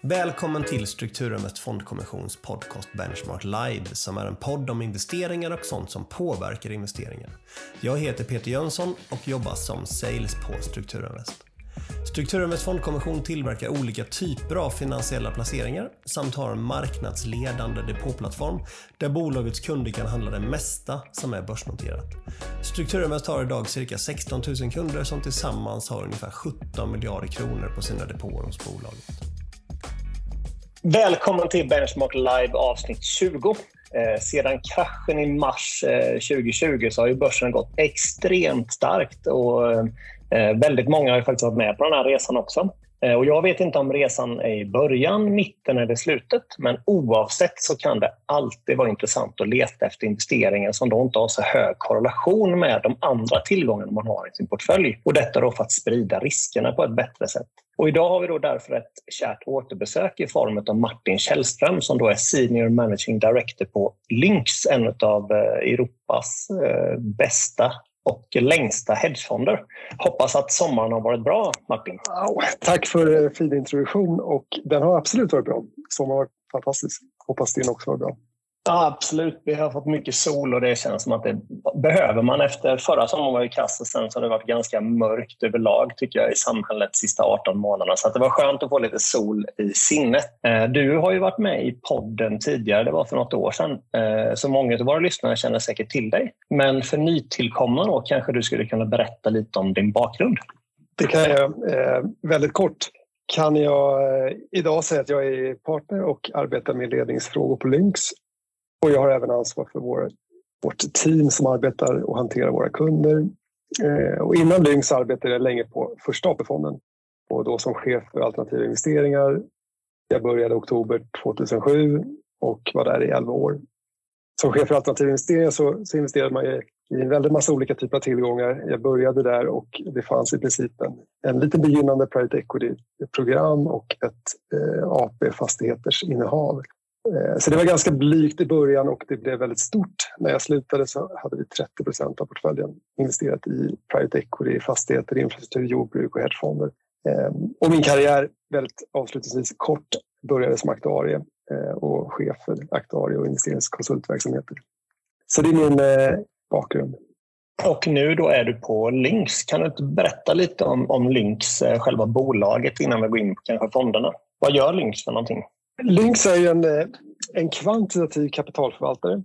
Välkommen till Strukturinvest Fondkommissions podcast Benchmark Live som är en podd om investeringar och sånt som påverkar investeringar. Jag heter Peter Jönsson och jobbar som sales på Strukturinvest. Strukturinvest Fondkommission tillverkar olika typer av finansiella placeringar samt har en marknadsledande depåplattform där bolagets kunder kan handla det mesta som är börsnoterat. Strukturinvest har idag cirka 16 000 kunder som tillsammans har ungefär 17 miljarder kronor på sina depåer hos bolaget. Välkommen till Benchmark Live avsnitt 20. Eh, sedan kraschen i mars eh, 2020 så har ju börsen gått extremt starkt och eh, väldigt många har faktiskt varit med på den här resan också. Eh, och jag vet inte om resan är i början, mitten eller slutet men oavsett så kan det alltid vara intressant att leta efter investeringar som då inte har så hög korrelation med de andra tillgångarna man har i sin portfölj. Och detta då för att sprida riskerna på ett bättre sätt. Och idag har vi då därför ett kärt återbesök i form av Martin Källström som då är Senior Managing Director på Lynx, en av eh, Europas eh, bästa och längsta hedgefonder. Hoppas att sommaren har varit bra, Martin. Wow, tack för eh, fin introduktion och den har absolut varit bra. Sommaren har varit fantastisk. Hoppas din också var bra. Ja, absolut. Vi har fått mycket sol och det känns som att det behöver man. Efter förra sommaren var ju kass och sen så har det varit ganska mörkt överlag tycker jag i samhället de sista 18 månaderna. Så det var skönt att få lite sol i sinnet. Eh, du har ju varit med i podden tidigare, det var för något år sedan. Eh, så många av våra lyssnare känner säkert till dig. Men för nytillkomna då kanske du skulle kunna berätta lite om din bakgrund? Det kan jag. Eh, väldigt kort kan jag idag säga att jag är partner och arbetar med ledningsfrågor på Lynx och jag har även ansvar för vår, vårt team som arbetar och hanterar våra kunder. Eh, och innan Lynx arbetade jag länge på Första AP-fonden och då som chef för alternativa investeringar. Jag började i oktober 2007 och var där i 11 år. Som chef för alternativa investeringar så, så investerade man i, i en väldig massa olika typer av tillgångar. Jag började där och det fanns i princip en, en lite begynnande private equity-program och ett eh, AP-fastigheters innehav. Eh, så det var ganska blygt i början och det blev väldigt stort. När jag slutade så hade vi 30 procent av portföljen investerat i private equity, fastigheter, infrastruktur, jordbruk och hedgefonder. Ehm, och min karriär, väldigt avslutningsvis kort, började som aktuarie eh, och chef för aktuarie och investeringskonsultverksamheter. Så det är min eh, bakgrund. Och nu då är du på Lynx. Kan du inte berätta lite om, om Lynx, själva bolaget, innan vi går in på kanske fonderna? Vad gör Lynx för någonting? Lynx är en, eh, en kvantitativ kapitalförvaltare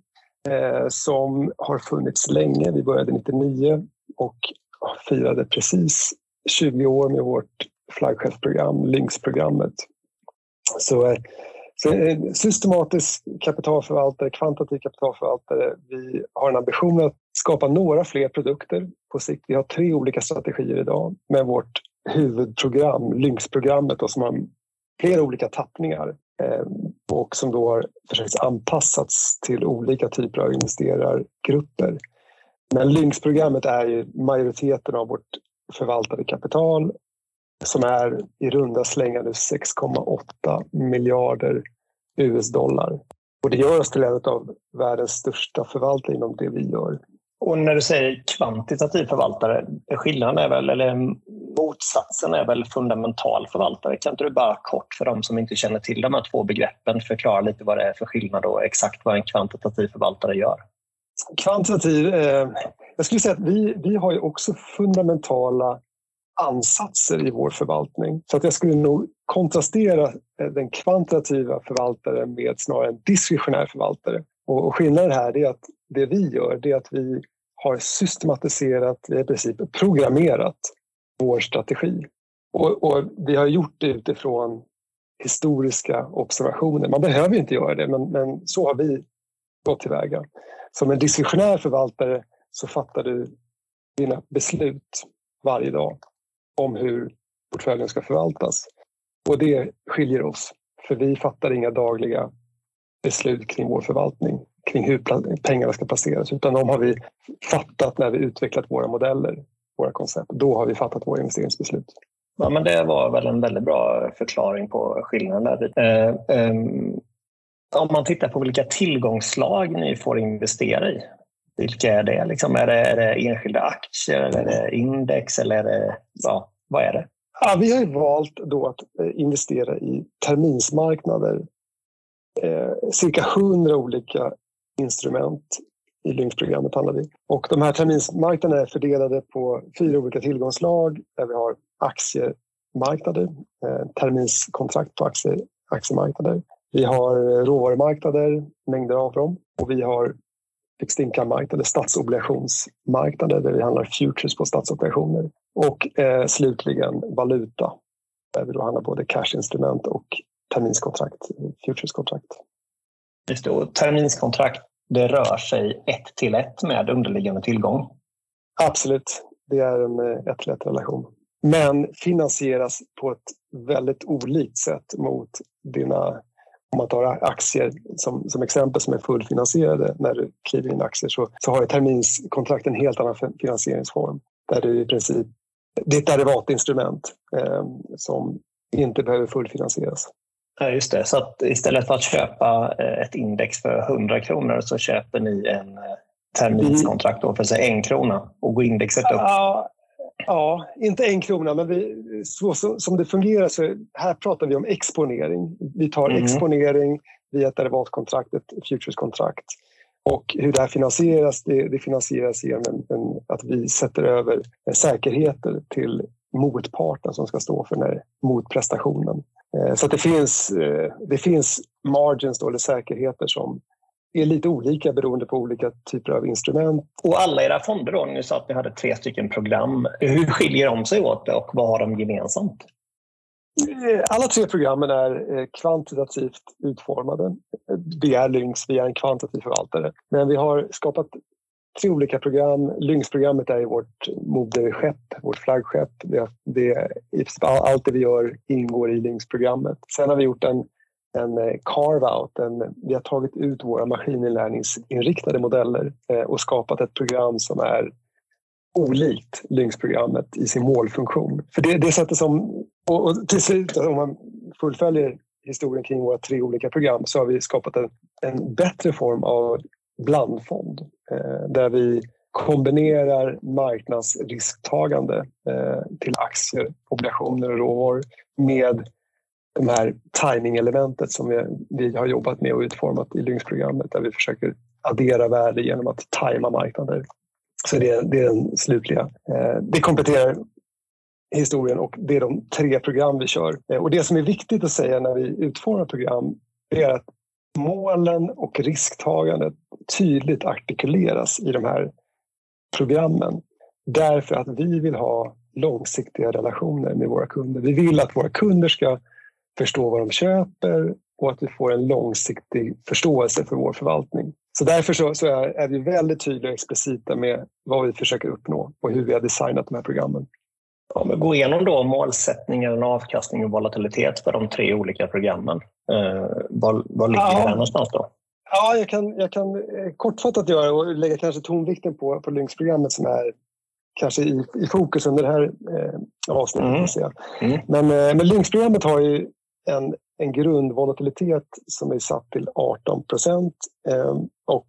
eh, som har funnits länge. Vi började 99 och firade precis 20 år med vårt flaggskeppsprogram, Lynx-programmet. Så, eh, så en systematisk kapitalförvaltare, kvantitativ kapitalförvaltare. Vi har en ambition att skapa några fler produkter på sikt. Vi har tre olika strategier idag med vårt huvudprogram, Lynx-programmet, som har flera olika tappningar. Eh, Och som då har försökt anpassats till olika typer av investerargrupper. Men Lynx-programmet är ju majoriteten av vårt förvaltade kapital som är i runda slängar 6,8 miljarder US-dollar. Och det gör oss till en av världens största förvaltare inom det vi gör. Och när du säger kvantitativ förvaltare, skillnaden är väl, eller motsatsen är väl fundamental förvaltare. Kan inte du bara kort för de som inte känner till de här två begreppen förklara lite vad det är för skillnad och exakt vad en kvantitativ förvaltare gör? Kvantitativ, eh, jag skulle säga att vi, vi har ju också fundamentala ansatser i vår förvaltning. Så att jag skulle nog kontrastera eh, den kvantitativa förvaltaren med snarare en diskretionär förvaltare. Och, och skillnaden här är att det vi gör det är att vi har systematiserat, i princip programmerat vår strategi. Och, och, vi har gjort det utifrån historiska observationer. Man behöver inte göra det, men, men så har vi gått tillväga. Som en diskretionär förvaltare så fattar du dina beslut varje dag om hur portföljen ska förvaltas. Och det skiljer oss, för vi fattar inga dagliga beslut kring vår förvaltning, kring hur pengarna ska placeras, utan de har vi fattat när vi utvecklat våra modeller våra koncept. Då har vi fattat våra investeringsbeslut. Ja, men det var väl en väldigt bra förklaring på skillnaden. Där. Eh, eh, om man tittar på vilka tillgångslag ni får investera i, vilka är det? Liksom, är, det är det enskilda aktier, eller är det index eller är det, ja, vad är det? Ja, vi har valt då att eh, investera i terminsmarknader. Eh, cirka hundra olika instrument i Lynx-programmet handlar vi. Och de här terminsmarknaderna är fördelade på fyra olika tillgångslag där vi har aktiemarknader, eh, terminskontrakt på aktie, aktiemarknader. Vi har eh, råvarumarknader, mängder av dem. Och vi har fixed income-marknader, statsobligationsmarknader där vi handlar futures på statsobligationer. Och eh, slutligen valuta där vi då handlar både cashinstrument och terminskontrakt, eh, futureskontrakt. Just det, och terminskontrakt det rör sig ett till ett med underliggande tillgång? Absolut, det är en eh, ett till ett relation. Men finansieras på ett väldigt olikt sätt mot dina om man tar aktier som, som exempel som är fullfinansierade när du kliver in aktier så, så har terminskontrakt en helt annan finansieringsform. Där du i princip, det är ett derivatinstrument eh, som inte behöver fullfinansieras. Ja, just det. Så att istället för att köpa eh, ett index för 100 kronor så köper ni en eh, terminskontrakt för sig en krona och går indexet upp? Ja, ja inte en krona, men vi, så, så, som det fungerar så här pratar vi om exponering. Vi tar mm. exponering via ett derivatkontrakt, ett futureskontrakt. Och hur det här finansieras, det, det finansieras genom en, en, att vi sätter över säkerheter till motparten som ska stå för den här motprestationen. Eh, så det, finns, eh, det finns margins då, eller säkerheter som är lite olika beroende på olika typer av instrument. Och alla era fonder då, ni sa att ni hade tre stycken program. Hur skiljer de sig åt och vad har de gemensamt? Eh, alla tre programmen är kvantitativt utformade. Vi är Lynx, vi är en kvantitativ förvaltare. Men vi har skapat tre olika program. Lynx-programmet är vårt moderskepp, vårt flaggskepp. Det, det, allt det vi gör ingår i Lynx-programmet. Sen har vi gjort en, en eh, carve-out. vi har tagit ut våra maskininlärningsinriktade modeller eh, och skapat ett program som är olikt Lynx-programmet i sin målfunktion. För det, det sättet som... Och, och till slut, om man fullföljer historien kring våra tre olika program så har vi skapat en, en bättre form av blandfond eh, där vi kombinerar marknadsrisktagande eh, till aktier, obligationer och råvaror med de här timing-elementet som vi, vi har jobbat med och utformat i Lynx-programmet där vi försöker addera värde genom att tajma marknader. Så det, det är den slutliga. Eh, det kompletterar historien och det är de tre program vi kör. Och det som är viktigt att säga när vi utformar program är att målen och risktagandet tydligt artikuleras i de här programmen. Därför att vi vill ha långsiktiga relationer med våra kunder. Vi vill att våra kunder ska förstå vad de köper och att vi får en långsiktig förståelse för vår förvaltning. Så därför så, så är, är, vi väldigt tydliga och explicita med vad vi försöker uppnå och hur vi har designat de här programmen. Ja, men gå igenom då målsättningen, avkastning och volatilitet för de tre olika programmen. Eh, var, var ligger ja. det någonstans då? Ja, jag kan, jag kan eh, kortfattat göra och lägga kanske tonvikten på, på Lynx-programmet som är kanske i, i fokus under det här eh, avsnittet. Mm. Mm. Men, eh, men Lynx-programmet har ju en, en grundvolatilitet som är satt till 18 procent eh, och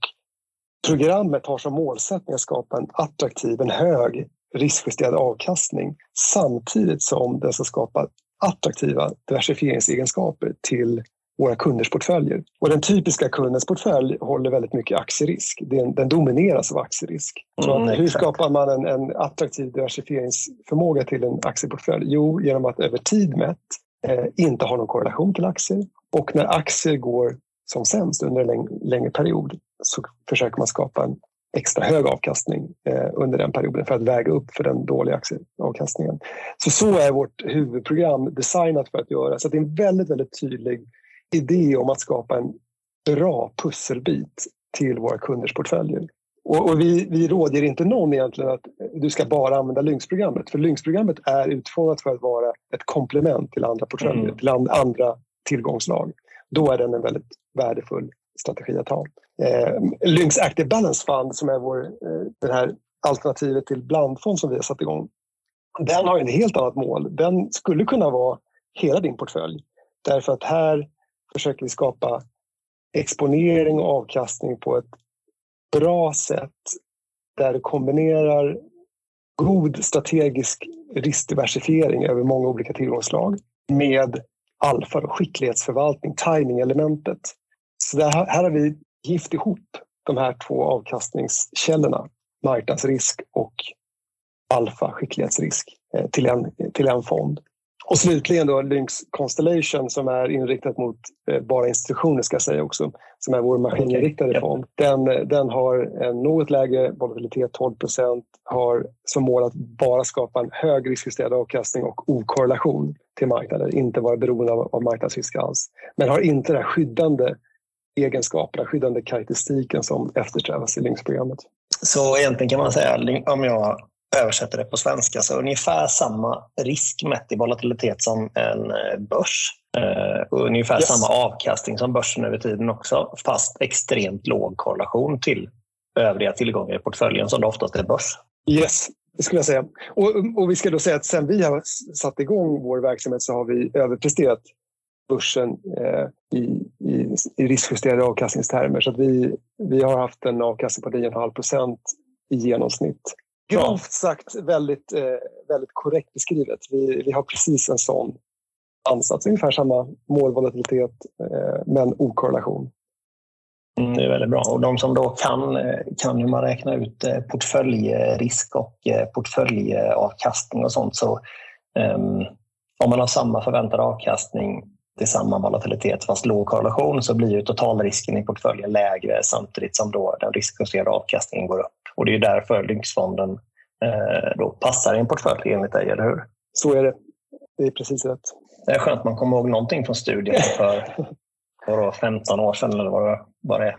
programmet har som målsättning att skapa en attraktiv, en hög riskjusterad avkastning samtidigt som den ska skapa attraktiva diversifieringsegenskaper till våra kunders portföljer. Och den typiska kundens portfölj håller väldigt mycket aktierisk. Den, den domineras av aktierisk. Mm, hur skapar man en, en, attraktiv diversifieringsförmåga till en aktieportfölj? Jo, genom att över tid mätt eh, inte ha någon korrelation till aktier. Och när aktier går som sämst under en läng längre period så försöker man skapa en extra hög avkastning eh, under den perioden för att väga upp för den dåliga aktieavkastningen. Så så är vårt huvudprogram designat för att göra. Så det är en väldigt, väldigt tydlig idé om att skapa en bra pusselbit till våra kunders portföljer. Och, och vi, vi råder inte någon egentligen att du ska bara använda Lynx-programmet. För Lynx-programmet är utformat för att vara ett komplement till andra portföljer, mm. till andra tillgångslag. Då är den en väldigt värdefull strategi att ha. Eh, Lynx Active Balance Fund som är vår, eh, det här alternativet till blandfond som vi har satt igång. Den har en helt annat mål. Den skulle kunna vara hela din portfölj. Därför att här försöker vi skapa exponering och avkastning på ett bra sätt där du kombinerar god strategisk riskdiversifiering över många olika tillgångsslag med alfa, och skicklighetsförvaltning, timing-elementet. Så här, här har vi gift ihop de här två avkastningskällorna, marknadsrisk och alfa, skicklighetsrisk, eh, till en, till en fond. Och slutligen då Lynx Constellation som är inriktat mot eh, bara institutioner ska jag säga också, som är vår maskininriktade fond. Den, den har en något lägre volatilitet, 12 procent, har som mål att bara skapa en hög riskjusterad avkastning och okorrelation till marknaden, inte vara beroende av, av marknadsrisk alls. Men har inte den skyddande egenskaperna, skyddande karaktäristiken som eftersträvas i Lynx-programmet. Så egentligen kan man säga, om jag översätter det på svenska, så ungefär samma risk mätt i volatilitet som en eh, börs. Uh, och ungefär yes. samma avkastning som börsen över tiden också, fast extremt låg korrelation till övriga tillgångar i portföljen som det oftast är börs. Yes, det skulle jag säga. Och, och vi ska då säga att sen vi har satt igång vår verksamhet så har vi överpresterat börsen eh, i, i, i riskjusterade avkastningstermer. Så att vi, vi har haft en avkastning på 9,5 procent i genomsnitt grovt sagt väldigt, eh, väldigt korrekt beskrivet. Vi, vi har precis en sån ansats, ungefär samma målvolatilitet eh, men okorrelation. Mm, det är väldigt bra. Och de som då kan, eh, kan hur man räknar ut eh, portföljrisk och eh, portföljavkastning och sånt. Så um, om man har samma förväntad avkastning till samma volatilitet fast låg korrelation så blir ju totalrisken i portföljen lägre samtidigt som då den riskjusterade avkastningen går upp. Och det är därför Lynxfonden eh, då passar i en portfölj enligt dig, eller hur? Så är det. Det är precis rätt. Det är skönt att man kommer ihåg någonting från studien för, för 15 år sedan eller vad det, är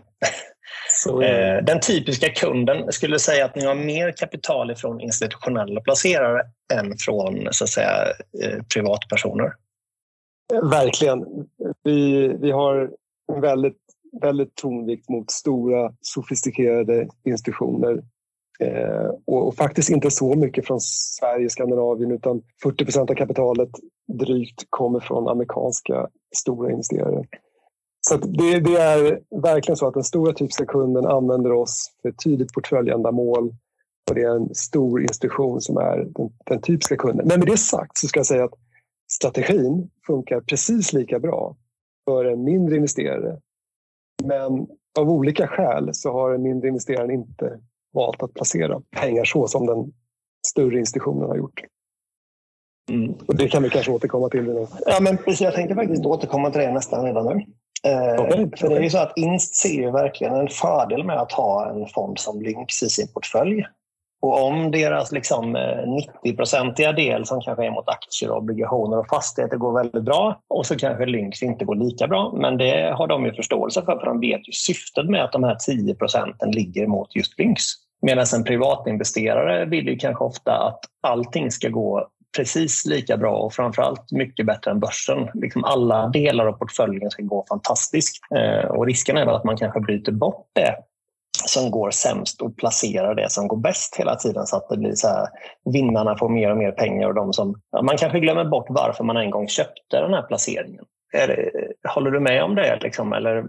eh, Den typiska kunden skulle säga att ni har mer kapital från institutionella placerare än från så att säga, eh, privatpersoner. Verkligen. Vi, vi har en väldigt, väldigt tonvikt mot stora sofistikerade institutioner eh, och, och, faktiskt inte så mycket från Sverige, Skandinavien utan 40 procent av kapitalet drygt kommer från amerikanska stora investerare. Så det, det, är verkligen så att den stora typiska kunden använder oss för ett tydligt portföljändamål och det är en stor institution som är den, den typiska kunden. Men med det sagt så ska jag säga att strategin funkar precis lika bra för en mindre investerare. Men av olika skäl så har den mindre investeraren inte valt att placera pengar så som den större institutionen har gjort. Mm. Och det kan vi kanske återkomma till. Nu. Ja, men precis, jag tänkte faktiskt återkomma till det nästan redan nu. Eh, okay. För det är ju så att Inst ser ju verkligen en fördel med att ha en fond som Lynx i sin portfölj. Och om deras liksom eh, 90-procentiga del som kanske är mot aktier, obligationer och fastigheter går väldigt bra och så kanske Lynx inte går lika bra. Men det har de ju förståelse för, för de vet ju syftet med att de här 10 procenten ligger mot just Lynx. Medan en privatinvesterare vill ju kanske ofta att allting ska gå precis lika bra och framförallt mycket bättre än börsen. Liksom alla delar av portföljen ska gå fantastiskt. Eh, och risken är väl att man kanske bryter bort det som går sämst och placerar det som går bäst hela tiden så att det blir så här, vinnarna får mer och mer pengar och de som... Ja, man kanske glömmer bort varför man en gång köpte den här placeringen. Det, håller du med om det? Liksom, eller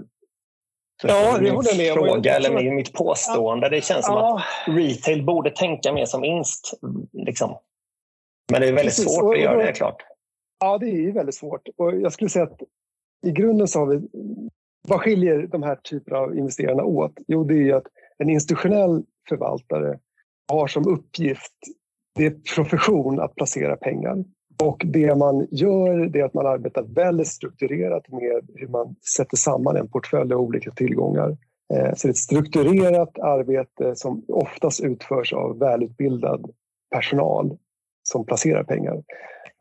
Ja, det håller jag med fråga eller med mitt påstående. Det känns som att retail borde tänka mer som vinst. Liksom. Men det är väldigt Precis. svårt att göra det, klart. Ja, det är väldigt svårt. Och jag skulle säga att i grunden så har vi vad skiljer de här typerna av investerarna åt? Jo, det är att en institutionell förvaltare har som uppgift, det är profession att placera pengar. Och det man gör det är att man arbetar väldigt strukturerat med hur man sätter samman en portfölj av olika tillgångar. Eh, så det är ett strukturerat arbete som oftast utförs av välutbildad personal som placerar pengar.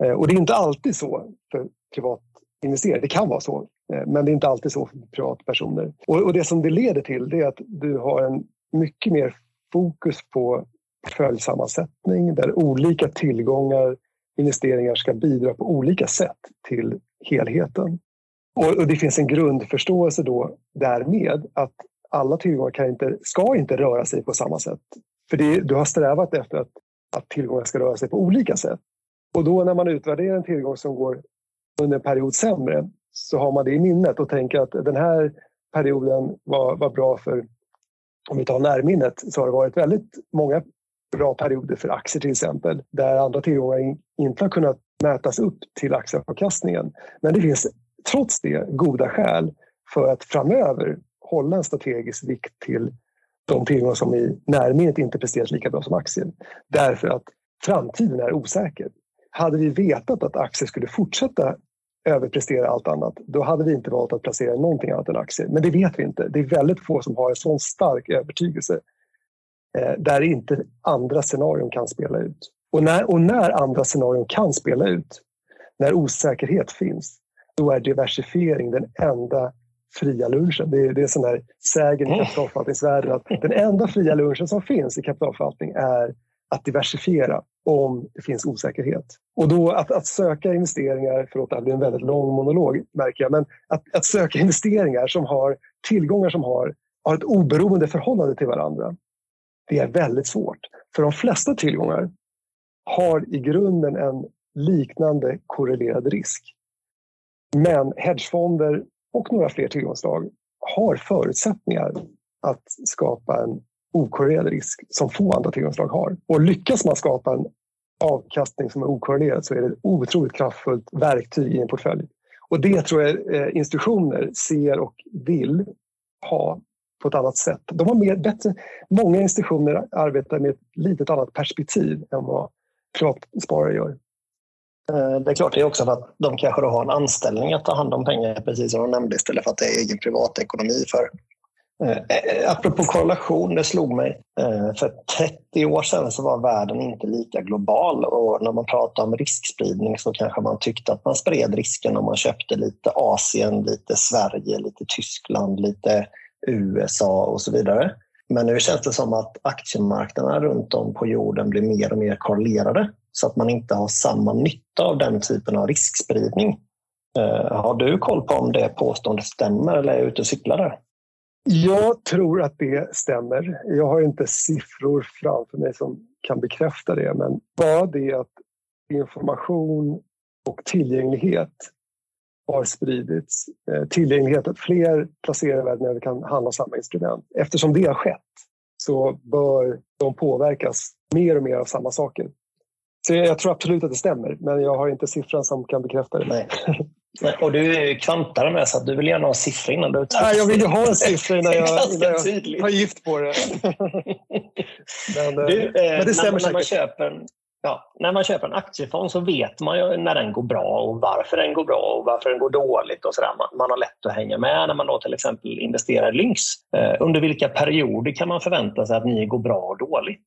Eh, och det är inte alltid så för privatinvesterare. Det kan vara så, Eh, men det är inte alltid så för privatpersoner. Och, och det som det leder till det är att du har en mycket mer fokus på portföljsammansättning där olika tillgångar, investeringar ska bidra på olika sätt till helheten. Och, och det finns en grundförståelse då därmed att alla tillgångar kan inte, ska inte röra sig på samma sätt. För det, du har strävat efter att, att tillgångar ska röra sig på olika sätt. Och då när man utvärderar en tillgång som går under en period sämre så har man det i minnet och tänker att den här perioden var, var bra för, om vi tar närminnet, så har det varit väldigt många bra perioder för aktier till exempel, där andra tillgångar inte har kunnat mätas upp till aktieavkastningen. Men det finns trots det goda skäl för att framöver hålla en strategisk vikt till de tillgångar som i närminnet inte presterat lika bra som aktier. Därför att framtiden är osäker. Hade vi vetat att aktier skulle fortsätta överprestera allt annat, då hade vi inte valt att placera någonting annat än aktier. Men det vet vi inte. Det är väldigt få som har en sån stark övertygelse eh, där inte andra scenarion kan spela ut. Och när, och när andra scenarion kan spela ut, när osäkerhet finns, då är diversifiering den enda fria lunchen. Det är, det är sån där sägen i kapitalförvaltningsvärlden att den enda fria lunchen som finns i kapitalförvaltning är att diversifiera om det finns osäkerhet. Och då att, att söka investeringar, förlåt det här blir en väldigt lång monolog märker jag, men att, att söka investeringar som har tillgångar som har, har ett oberoende förhållande till varandra. Det är väldigt svårt. För de flesta tillgångar har i grunden en liknande korrelerad risk. Men hedgefonder och några fler tillgångsslag har förutsättningar att skapa en okorrelerad risk som få andra tillgångsslag har. Och lyckas man skapa en avkastning som är okorrelerad så är det ett otroligt kraftfullt verktyg i en portfölj. Och det tror jag eh, institutioner ser och vill ha på ett annat sätt. De har mer, bättre, många institutioner arbetar med ett litet annat perspektiv än vad privatsparare gör. Eh, det är klart, det är också för att de kanske då har en anställning att ta hand om pengar, precis som de nämnde, istället för att det är egen privatekonomi. För, eh, apropå korrelation, det slog mig. Eh, för 30 år sedan så var världen inte lika global och när man pratar om riskspridning så kanske man tyckte att man spred risken om man köpte lite Asien, lite Sverige, lite Tyskland, lite USA och så vidare. Men nu känns det som att aktiemarknaderna runt om på jorden blir mer och mer korrelerade så att man inte har samma nytta av den typen av riskspridning. Eh, har du koll på om det påståendet stämmer eller är jag ute och cyklar där? Jag tror att det stämmer. Jag har inte siffror framför mig som kan bekräfta det, men bara det att information och tillgänglighet har spridits. Eh, tillgänglighet, att fler placerare i världen kan handla samma instrument. Eftersom det har skett så bör de påverkas mer och mer av samma saker. Så jag tror absolut att det stämmer, men jag har inte siffran som kan bekräfta det. Nej. Nej, och du är ju kvantare med, så du vill gärna ha siffror innan du tar Nej, jag vill ju ha en siffra innan jag, innan jag tar gift på det. men, du, eh, men det stämmer när, när man köper en, ja, när man köper en aktiefond så vet man ju när den går bra och varför den går bra och varför den går dåligt. och så man, man, har lätt att hänga med när man då till exempel investerar i Lynx. Eh, under vilka perioder kan man förvänta sig att ni går bra och dåligt?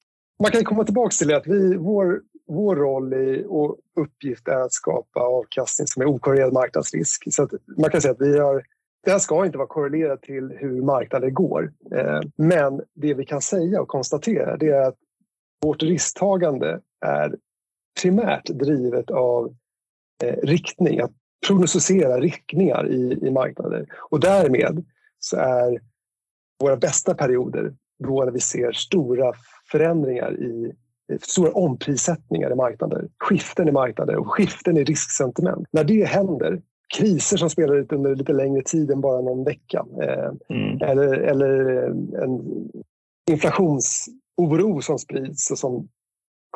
Man kan komma tillbaka till det att vi, vår, vår roll i, och uppgift är att skapa avkastning som är okorrelerad marknadsrisk. Så man kan säga att vi har det här ska inte vara korrelerat till hur marknaden går. Eh, men det vi kan säga och konstatera det är att vårt risktagande är primärt drivet av eh, riktning, att prognostisera riktningar i, i marknader. Och därmed så är våra bästa perioder då när vi ser stora förändringar i stora omprissättningar i marknader, skiften i marknader och skiften i risksentiment. När det händer, kriser som spelar ut under lite längre tid än bara någon vecka eh, mm. eller, eller en inflationsoro som sprids och som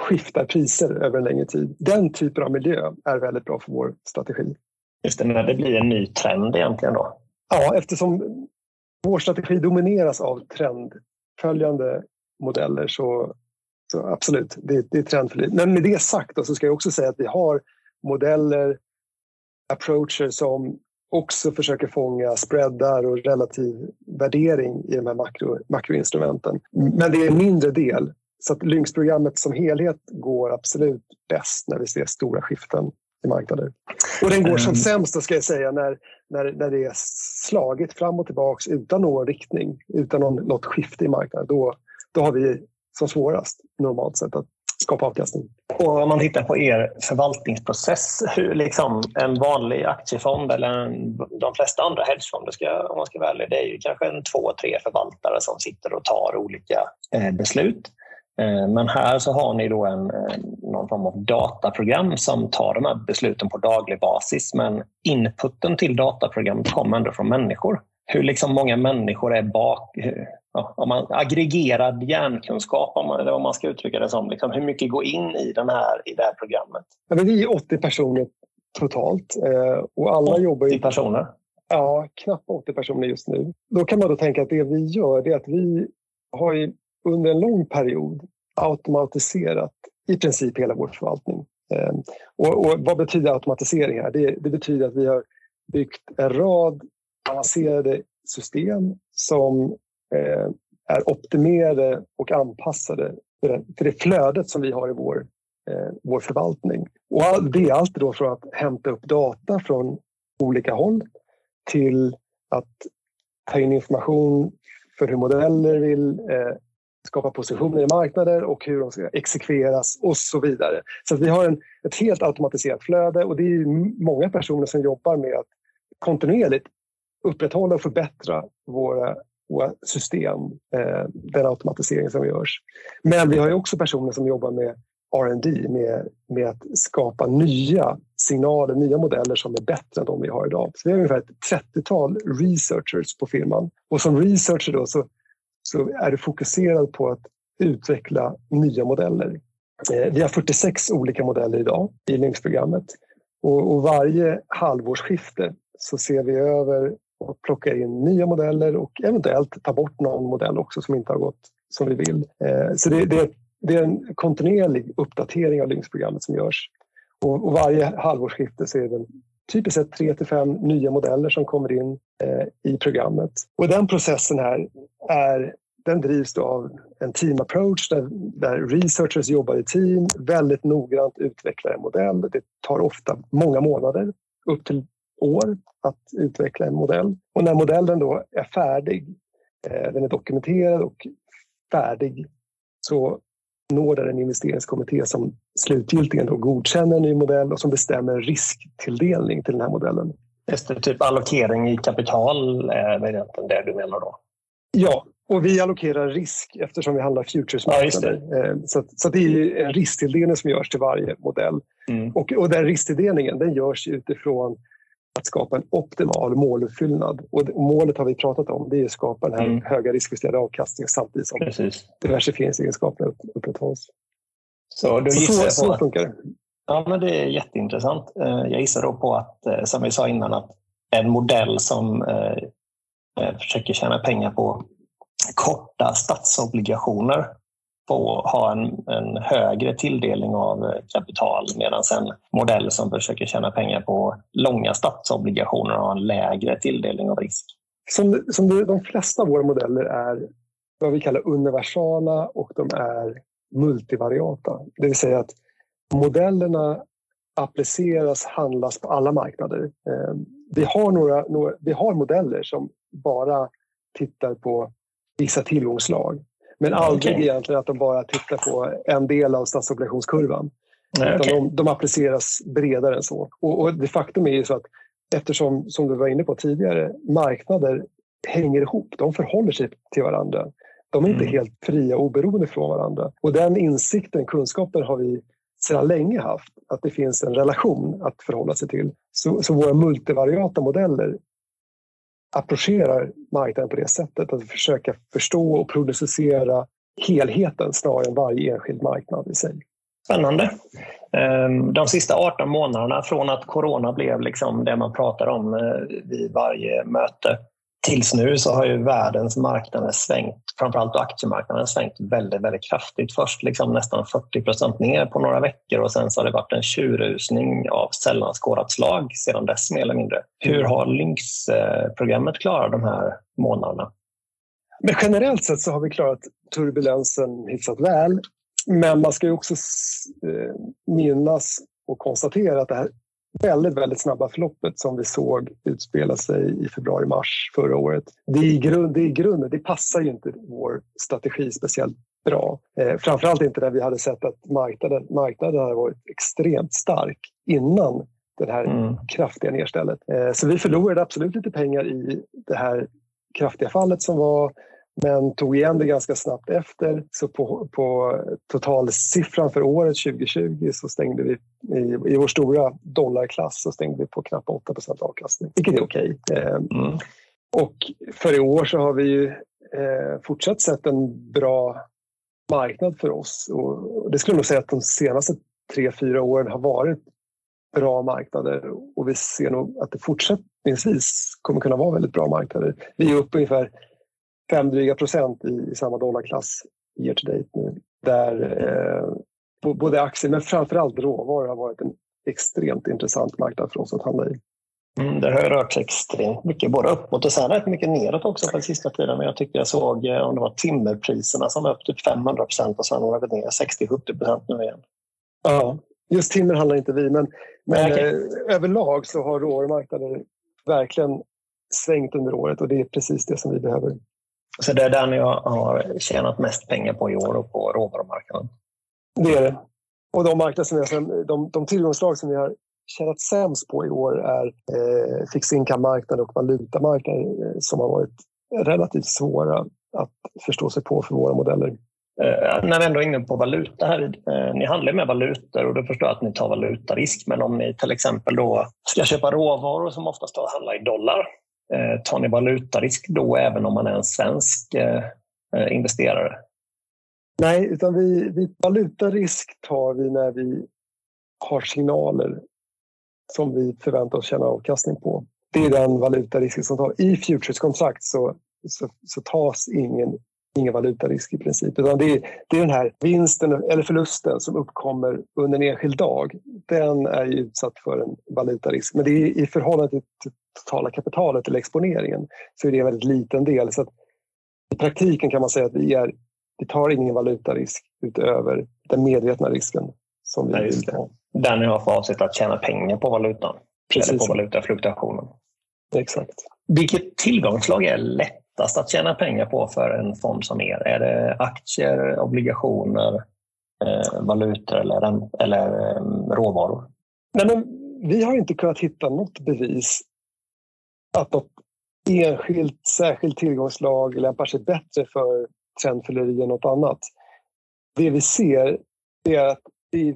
skiftar priser över en längre tid. Den typen av miljö är väldigt bra för vår strategi. Just det, när det blir en ny trend egentligen då? Ja, eftersom vår strategi domineras av trendföljande modeller så, så absolut, det, det är trendföljande. Men med det sagt då, så ska jag också säga att vi har modeller, approacher som också försöker fånga spreadar och relativ värdering i de här makro, makroinstrumenten. Men det är en mindre del så att Lynx-programmet som helhet går absolut bäst när vi ser stora skiften i marknader. Och den går som mm. sämst, ska jag säga, när, när, när det är slagit fram och tillbaks utan någon riktning, utan någon, något skifte i marknaden. Då, då har vi som svårast normalt sett att skapa avkastning. Och om man tittar på er förvaltningsprocess, hur liksom en vanlig aktiefond eller en, de flesta andra hedgefonder, ska, om man ska vara ärlig, det är ju kanske en två, tre förvaltare som sitter och tar olika eh, beslut. Eh, men här så har ni då en, någon form av dataprogram som tar de här besluten på daglig basis. Men inputen till dataprogrammet kommer ändå från människor. Hur liksom många människor är bak, ja, om man, aggregerad hjärnkunskap, om man, eller vad man ska uttrycka det som. Liksom, hur mycket går in i, den här, i det här programmet? Ja, vi är 80 personer totalt. Eh, och alla 80 jobbar ju, personer? Ja, knappt 80 personer just nu. Då kan man då tänka att det vi gör är att vi har under en lång period automatiserat i princip hela vår förvaltning. Eh, och, och, vad betyder automatisering här? Det, det betyder att vi har byggt en rad avancerade system som Eh, är optimerade och anpassade till det flödet som vi har i vår, eh, vår förvaltning. Och det är allt då från att hämta upp data från olika håll till att ta in information för hur modeller vill eh, skapa positioner i marknader och hur de ska exekveras och så vidare. Så vi har en, ett helt automatiserat flöde och det är många personer som jobbar med att kontinuerligt upprätthålla och förbättra våra system, eh, den automatisering som görs. Men vi har också personer som jobbar med R&D med, med att skapa nya signaler, nya modeller som är bättre än de vi har idag. Så vi har ungefär ett 30-tal researchers på firman. Och som researcher då så, så är du fokuserad på att utveckla nya modeller. Eh, vi har 46 olika modeller idag i Lynx-programmet och, och varje halvårsskifte så ser vi över och plockar in nya modeller och eventuellt ta bort någon modell också som inte har gått som vi vill. Eh, så det, det, det är en kontinuerlig uppdatering av Lynx-programmet som görs. Och, och, varje halvårsskifte så är det typiskt sett tre till fem nya modeller som kommer in eh, i programmet. Och den processen här är, den drivs av en team approach där, där researchers jobbar i team, väldigt noggrant utvecklar en modell. Det tar ofta många månader, upp till år, att utveckla en modell. Och när modellen då är färdig, eh, den är dokumenterad och färdig, så når där en investeringskommitté som slutgiltigen då godkänner en ny modell och som bestämmer risktilldelning till den här modellen. Just det, typ allokering i kapital är egentligen det du menar då? Ja, och vi allokerar risk eftersom vi handlar futuresmarknader. Ja, det. Så, så det är en risktilldelning som görs till varje modell. Mm. Och, och den risktilldelningen den görs utifrån att skapa en optimal måluppfyllnad. Och målet har vi pratat om, det är att skapa den här mm. höga riskjusterade avkastningen samtidigt som Precis. diversifieringsegenskaperna upprätthålls. Så, då så, så, så funkar det. Ja, men det är jätteintressant. Eh, jag gissar då på att, eh, som vi sa innan, att en modell som eh, försöker tjäna pengar på korta statsobligationer få ha en, en högre tilldelning av eh, kapital medan en modell som försöker tjäna pengar på långa statsobligationer har en lägre tilldelning av risk. Som, som de flesta av våra modeller är vad vi kallar universala och de är multivariata. Det vill säga att modellerna appliceras, handlas på alla marknader. Eh, vi har, några, några, vi har modeller som bara tittar på vissa tillgångslag. Men aldrig okay. egentligen att de bara tittar på en del av statsobligationskurvan. Nej, okay. de, de appliceras bredare än så. Och, och det faktum är ju så att eftersom, som du var inne på tidigare, marknader hänger ihop. De förhåller sig till varandra. De är inte mm. helt fria och oberoende från varandra. Och den insikten, kunskapen har vi sedan länge haft. Att det finns en relation att förhålla sig till. Så, så våra multivariata modeller approcherar marknaden på det sättet. Att försöka förstå och prognostisera helheten snarare än varje enskild marknad i sig. Spännande. Ehm, de sista 18 månaderna från att corona blev liksom det man pratar om eh, vid varje möte tills nu så har ju världens marknader svängt, framförallt aktiemarknaden svängt väldigt, väldigt kraftigt. Först liksom nästan 40 procent ner på några veckor och sen så har det varit en tjurrusning av sällan skådat slag sedan dess mer eller mindre. Hur har Lynx-programmet klarat de här månaderna? Men generellt sett så har vi klarat turbulensen hyfsat väl. Men man ska ju också eh, minnas och konstatera att det här väldigt, väldigt snabba förloppet som vi såg utspela sig i februari-mars förra året. Det är, grund, det är grunden, det passar ju inte vår strategi speciellt bra. Eh, framförallt inte när vi hade sett att marknaden, marknaden hade varit extremt stark innan det här mm. kraftiga nedstället. Eh, så vi förlorade absolut lite pengar i det här kraftiga fallet som var men tog igen det ganska snabbt efter. Så på, på totalsiffran för året 2020 så stängde vi i, i vår stora dollarklass så stängde vi på knappt 8 avkastning, vilket är okej. Okay. Eh, mm. Och för i år så har vi ju eh, fortsatt sett en bra marknad för oss. Och det skulle jag nog säga att de senaste tre, fyra åren har varit bra marknader och vi ser nog att det fortsättningsvis kommer kunna vara väldigt bra marknader. Vi är uppe ungefär fem dryga procent i, i samma dollarklass year to date nu. Där eh, både aktier men framförallt råvaror har varit en extremt intressant marknad för oss att handla i. Mm, det har rört sig extremt mycket, både uppåt och sen rätt mycket neråt också på den sista tiden. Men jag tyckte jag såg eh, om det var timmerpriserna som var upp typ 500 procent och sen har det gått ner 60-70 procent nu igen. Ja, just timmer handlar inte vi, men, men okay. eh, överlag så har råvarumarknaden verkligen svängt under året och det är precis det som vi behöver. Så det är där ni har tjänat mest pengar på i år och på råvarumarknaden? Det är det. Och de, marknader som är, de, de tillgångslag som vi har tjänat sämst på i år är eh, fixed income-marknaden och valutamarknaden eh, som har varit relativt svåra att förstå sig på för våra modeller. Eh, när vi ändå är inne på valuta här, eh, ni handlar med valutor och då förstår jag att ni tar valutarisk. Men om ni till exempel då ska köpa råvaror som oftast handlar i dollar, Eh, tar ni valutarisk då även om man är en svensk eh, eh, investerare? Nej, utan vi, vi, valutarisk tar vi när vi har signaler som vi förväntar oss känna avkastning på. Det är den valutarisken som tar. I futureskontrakt så, så, så tas ingen, ingen valutarisk i princip. Utan det, är, det är den här vinsten eller förlusten som uppkommer under en enskild dag. Den är utsatt för en valutarisk. Men det är i förhållande till totala kapitalet eller exponeringen så är det en väldigt liten del. Så I praktiken kan man säga att vi, är, vi tar ingen valutarisk utöver den medvetna risken som vi där ni har för avsikt att tjäna pengar på valutan. Precis. Eller på valutafluktuationen. Exakt. Vilket tillgångslag är lättast att tjäna pengar på för en fond som er? Är det aktier, obligationer, eh, valutor eller, eller eh, råvaror? Nej, men vi har inte kunnat hitta något bevis att något enskilt särskilt tillgångslag lämpar sig bättre för trendfylleri än något annat. Det vi ser är att i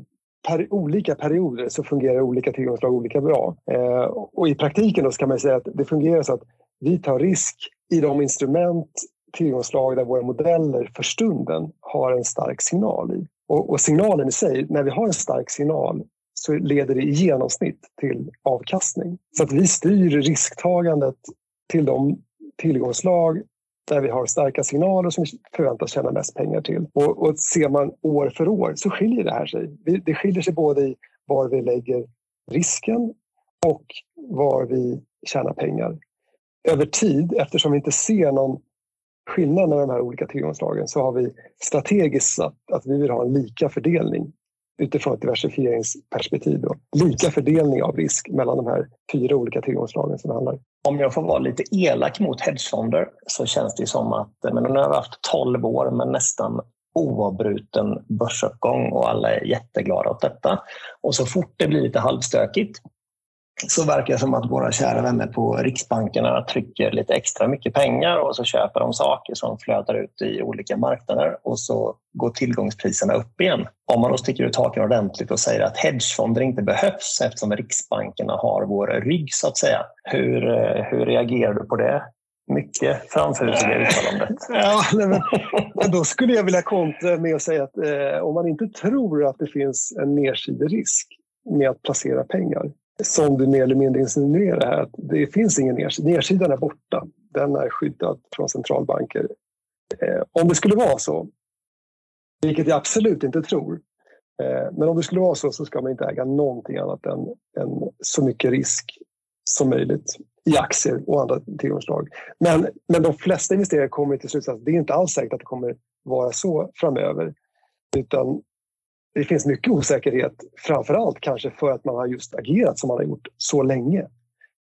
per, olika perioder så fungerar olika tillgångslag olika bra. Eh, och I praktiken då kan man säga att det fungerar så att vi tar risk i de instrument, tillgångslag där våra modeller för stunden har en stark signal i. Och, och signalen i sig, när vi har en stark signal så leder det i genomsnitt till avkastning. Så att vi styr risktagandet till de tillgångslag där vi har starka signaler som vi förväntas tjäna mest pengar till. Och, och ser man år för år så skiljer det här sig. Det skiljer sig både i var vi lägger risken och var vi tjänar pengar. Över tid, eftersom vi inte ser någon skillnad mellan de här olika tillgångslagen så har vi strategiskt satt att vi vill ha en lika fördelning utifrån ett diversifieringsperspektiv. Då. Lika fördelning av risk mellan de här fyra olika tillgångsslagen. som det handlar Om jag får vara lite elak mot hedgefonder så känns det som att men nu har vi haft 12 år med nästan oavbruten börsuppgång och alla är jätteglada åt detta. Och så fort det blir lite halvstökigt så verkar det som att våra kära vänner på Riksbankerna trycker lite extra mycket pengar och så köper de saker som flödar ut i olika marknader och så går tillgångspriserna upp igen. Om man då sticker ut haken ordentligt och säger att hedgefonder inte behövs eftersom Riksbankerna har vår rygg så att säga. Hur, eh, hur reagerar du på det? Mycket framfusiga uttalandet. ja, men, då skulle jag vilja kontra med att säga att eh, om man inte tror att det finns en nedsiderisk med att placera pengar som du mer eller mindre insinuerar här, att det finns ingen nedsida. Nedsidan är borta. Den är skyddad från centralbanker. Eh, om det skulle vara så, vilket jag absolut inte tror, eh, men om det skulle vara så så ska man inte äga någonting annat än, än så mycket risk som möjligt i aktier och andra tillgångsslag. Men, men de flesta investerare kommer till slutsatsen att det är inte alls säkert att det kommer vara så framöver. Utan det finns mycket osäkerhet, framför allt kanske för att man har just agerat som man har gjort så länge.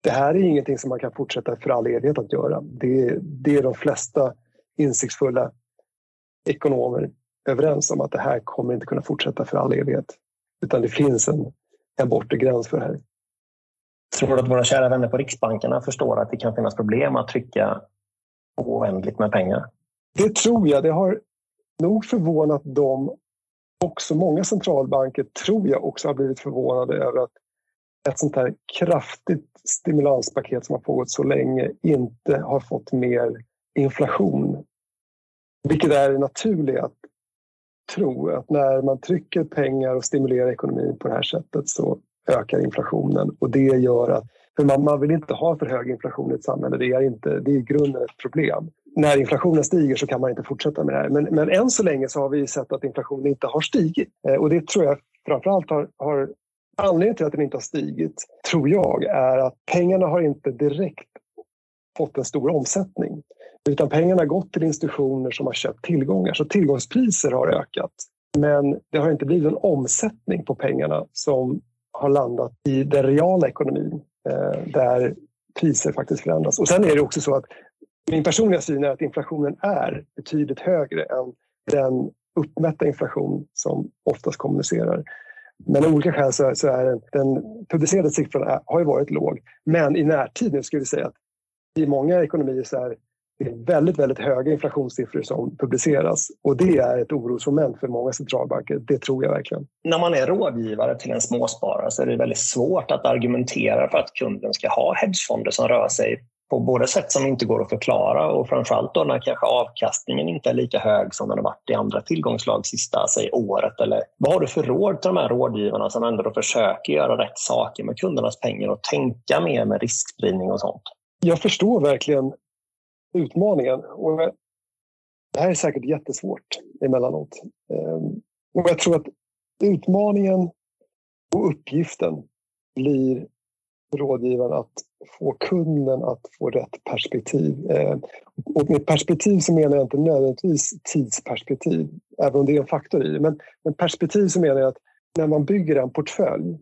Det här är ingenting som man kan fortsätta för all evighet att göra. Det, det är de flesta insiktsfulla ekonomer överens om att det här kommer inte kunna fortsätta för all evighet. Utan det finns en, en bortre gräns för det här. Tror du att våra kära vänner på Riksbankerna förstår att det kan finnas problem att trycka oändligt med pengar? Det tror jag. Det har nog förvånat dem också många centralbanker tror jag också har blivit förvånade över att ett sånt här kraftigt stimulanspaket som har pågått så länge inte har fått mer inflation Vilket är naturligt att tro att när man trycker pengar och stimulerar ekonomin på det här sättet så ökar inflationen och det gör att för man, man vill inte ha för hög inflation i ett samhälle. Det är, inte, det är i grunden ett problem. När inflationen stiger så kan man inte fortsätta med det här. Men, men än så länge så har vi sett att inflationen inte har stigit. Eh, och det tror jag framförallt har, har Anledningen till att den inte har stigit, tror jag, är att pengarna har inte direkt fått en stor omsättning. Utan pengarna har gått till institutioner som har köpt tillgångar. Så tillgångspriser har ökat. Men det har inte blivit en omsättning på pengarna som har landat i den reala ekonomin eh, där priser faktiskt förändras. Och sen är det också så att min personliga syn är att inflationen är betydligt högre än den uppmätta inflation som oftast kommunicerar. Men av olika skäl så, så är den, den publicerade siffran är, har ju varit låg. Men i närtid nu skulle vi säga att i många ekonomier så är det väldigt, väldigt höga inflationssiffror som publiceras och det är ett orosmoment för många centralbanker. Det tror jag verkligen. När man är rådgivare till en småsparare så är det väldigt svårt att argumentera för att kunden ska ha hedgefonder som rör sig på både sätt som inte går att förklara och framförallt då när kanske avkastningen inte är lika hög som den har varit i andra tillgångslag sista säg, året. Eller vad har du för råd till de här rådgivarna som ändå försöker göra rätt saker med kundernas pengar och tänka mer med riskspridning och sånt? Jag förstår verkligen utmaningen. Och det här är säkert jättesvårt emellanåt. Ehm, och jag tror att utmaningen och uppgiften blir rådgivaren att få kunden att få rätt perspektiv. Eh, och med perspektiv så menar jag inte nödvändigtvis tidsperspektiv, även om det är en faktor i det. Men, men perspektiv så menar jag att när man bygger en portfölj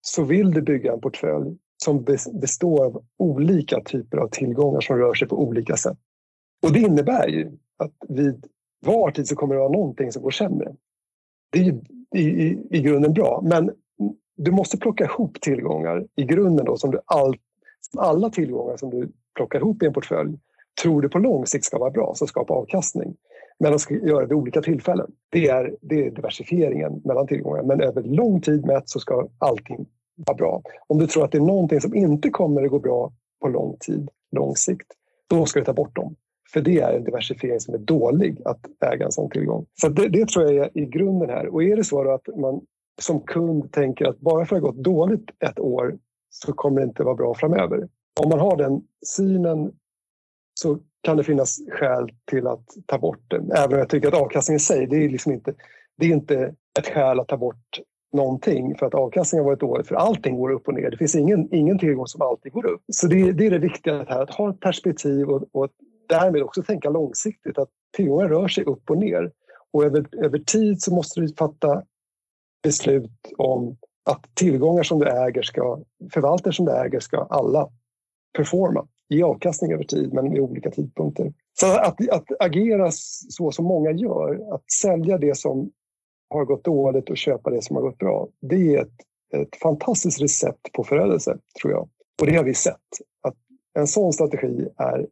så vill du bygga en portfölj som består av olika typer av tillgångar som rör sig på olika sätt. Och det innebär ju att vid var tid så kommer det vara någonting som går sämre. Det är ju i, i, i grunden bra, men du måste plocka ihop tillgångar i grunden då som du all, alla tillgångar som du plockar ihop i en portfölj tror du på lång sikt ska vara bra, så skapa avkastning. Men de ska göra det vid olika tillfällen. Det är, det är diversifieringen mellan tillgångar. Men över lång tid mätt så ska allting vara bra. Om du tror att det är någonting som inte kommer att gå bra på lång tid, lång sikt, då ska du ta bort dem. För det är en diversifiering som är dålig att äga en sån tillgång. Så det, det tror jag är i grunden här. Och är det så att man som kund tänker att bara för att det har gått dåligt ett år så kommer det inte vara bra framöver. Om man har den synen så kan det finnas skäl till att ta bort den. Även om jag tycker att avkastningen i sig, det är, liksom inte, det är inte ett skäl att ta bort någonting för att avkastningen har varit dålig. För allting går upp och ner. Det finns ingen, ingen tillgång som alltid går upp. Så det, det är det viktiga här, att ha ett perspektiv och, och därmed också tänka långsiktigt. Att tillgångar rör sig upp och ner. Och över, över tid så måste du fatta beslut om att tillgångar som du äger ska, förvaltare som du äger ska alla performa, ge avkastning över tid men vid olika tidpunkter. Så att, att agera så som många gör, att sälja det som har gått dåligt och köpa det som har gått bra. Det är ett, ett fantastiskt recept på förödelse, tror jag. Och det har vi sett. Att en sån strategi är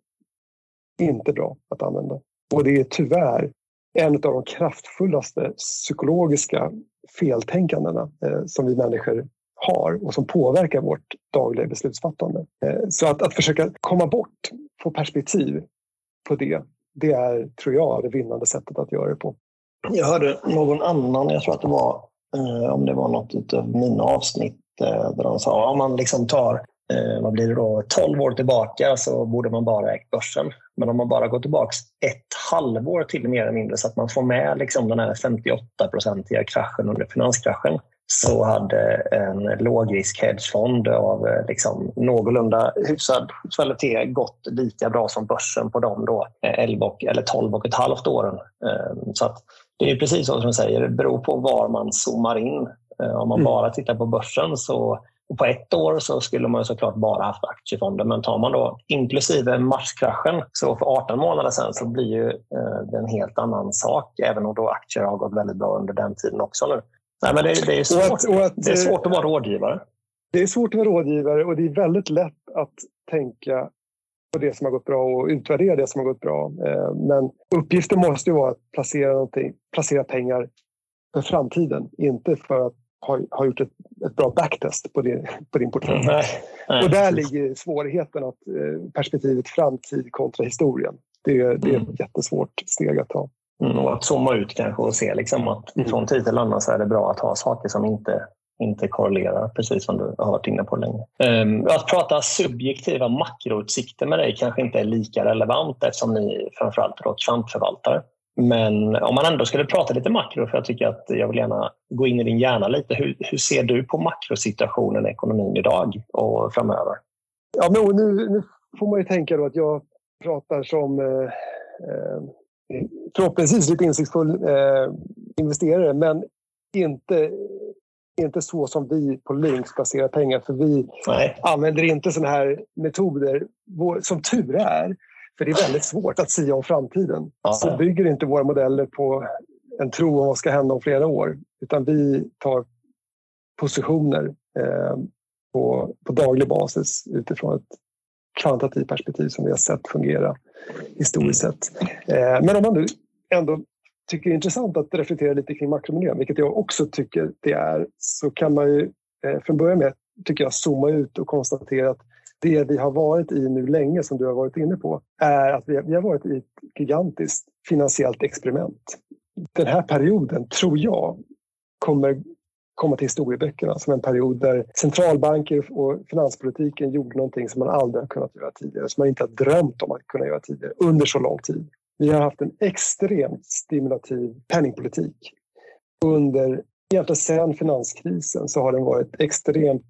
inte bra att använda. Och det är tyvärr en av de kraftfullaste psykologiska feltänkandena eh, som vi människor har och som påverkar vårt dagliga beslutsfattande. Eh, så att, att försöka komma bort, få perspektiv på det, det är, tror jag, det vinnande sättet att göra det på. Jag hörde någon annan, jag tror att det var, eh, om det var något av mina avsnitt, eh, där de sa om man liksom tar eh, vad blir det då, 12 år tillbaka så borde man bara ägt börsen. Men om man bara går tillbaka ett halvår till mer eller mindre så att man får med liksom den här 58-procentiga kraschen under finanskraschen så hade en lågrisk hedgefond av eh, liksom någorlunda hyfsad kvalitet gått lika bra som börsen på de då 11 och, eller 12 och ett halvt åren. Så det är precis som du säger, det beror på var man zoomar in. Eh, om man mm. bara tittar på börsen så på ett år så skulle man såklart bara haft aktiefonder men tar man då inklusive marskraschen så för 18 månader sedan så blir ju eh, det en helt annan sak även om då aktier har gått väldigt bra under den tiden också nu. Nej, men det, det är svårt. Och att, och att, det är svårt att vara rådgivare. Det är svårt att vara rådgivare och det är väldigt lätt att tänka på det som har gått bra och utvärdera det som har gått bra. Eh, men uppgiften måste ju vara att placera, placera pengar för framtiden, inte för att ha, ha gjort ett, ett bra backtest på din, på din portfölj. Nej, nej, och där ligger svårigheten, att eh, perspektivet framtid kontra historien. Det, det är ett jättesvårt steg att ta. Mm, och att zooma ut kanske och se liksom att mm. från tid till annan så är det bra att ha saker som inte, inte korrelerar, precis som du har varit inne på länge. Um, att prata subjektiva makroutsikter med dig kanske inte är lika relevant eftersom ni framförallt är kvantförvaltare. Men om man ändå skulle prata lite makro, för jag tycker att jag vill gärna gå in i din hjärna lite. Hur, hur ser du på makrosituationen i ekonomin idag och framöver? Ja, men nu, nu får man ju tänka då att jag pratar som eh, eh, förhoppningsvis lite insiktsfull eh, investerare, men inte, inte så som vi på Lynx placerar pengar. För vi Nej. använder inte sådana här metoder, som tur är. För det är väldigt svårt att säga om framtiden. Ja. Så bygger inte våra modeller på en tro om vad ska hända om flera år. Utan vi tar positioner eh, på, på daglig basis utifrån ett kvantitativt perspektiv som vi har sett fungera historiskt sett. Eh, men om man nu ändå tycker det är intressant att reflektera lite kring makromiljön, vilket jag också tycker det är, så kan man ju eh, från början med tycker jag zooma ut och konstatera att det vi har varit i nu länge, som du har varit inne på, är att vi har varit i ett gigantiskt finansiellt experiment. Den här perioden, tror jag, kommer komma till historieböckerna som en period där centralbanker och finanspolitiken gjorde någonting som man aldrig har kunnat göra tidigare, som man inte har drömt om att kunna göra tidigare under så lång tid. Vi har haft en extremt stimulativ penningpolitik. Under, egentligen sedan finanskrisen så har den varit extremt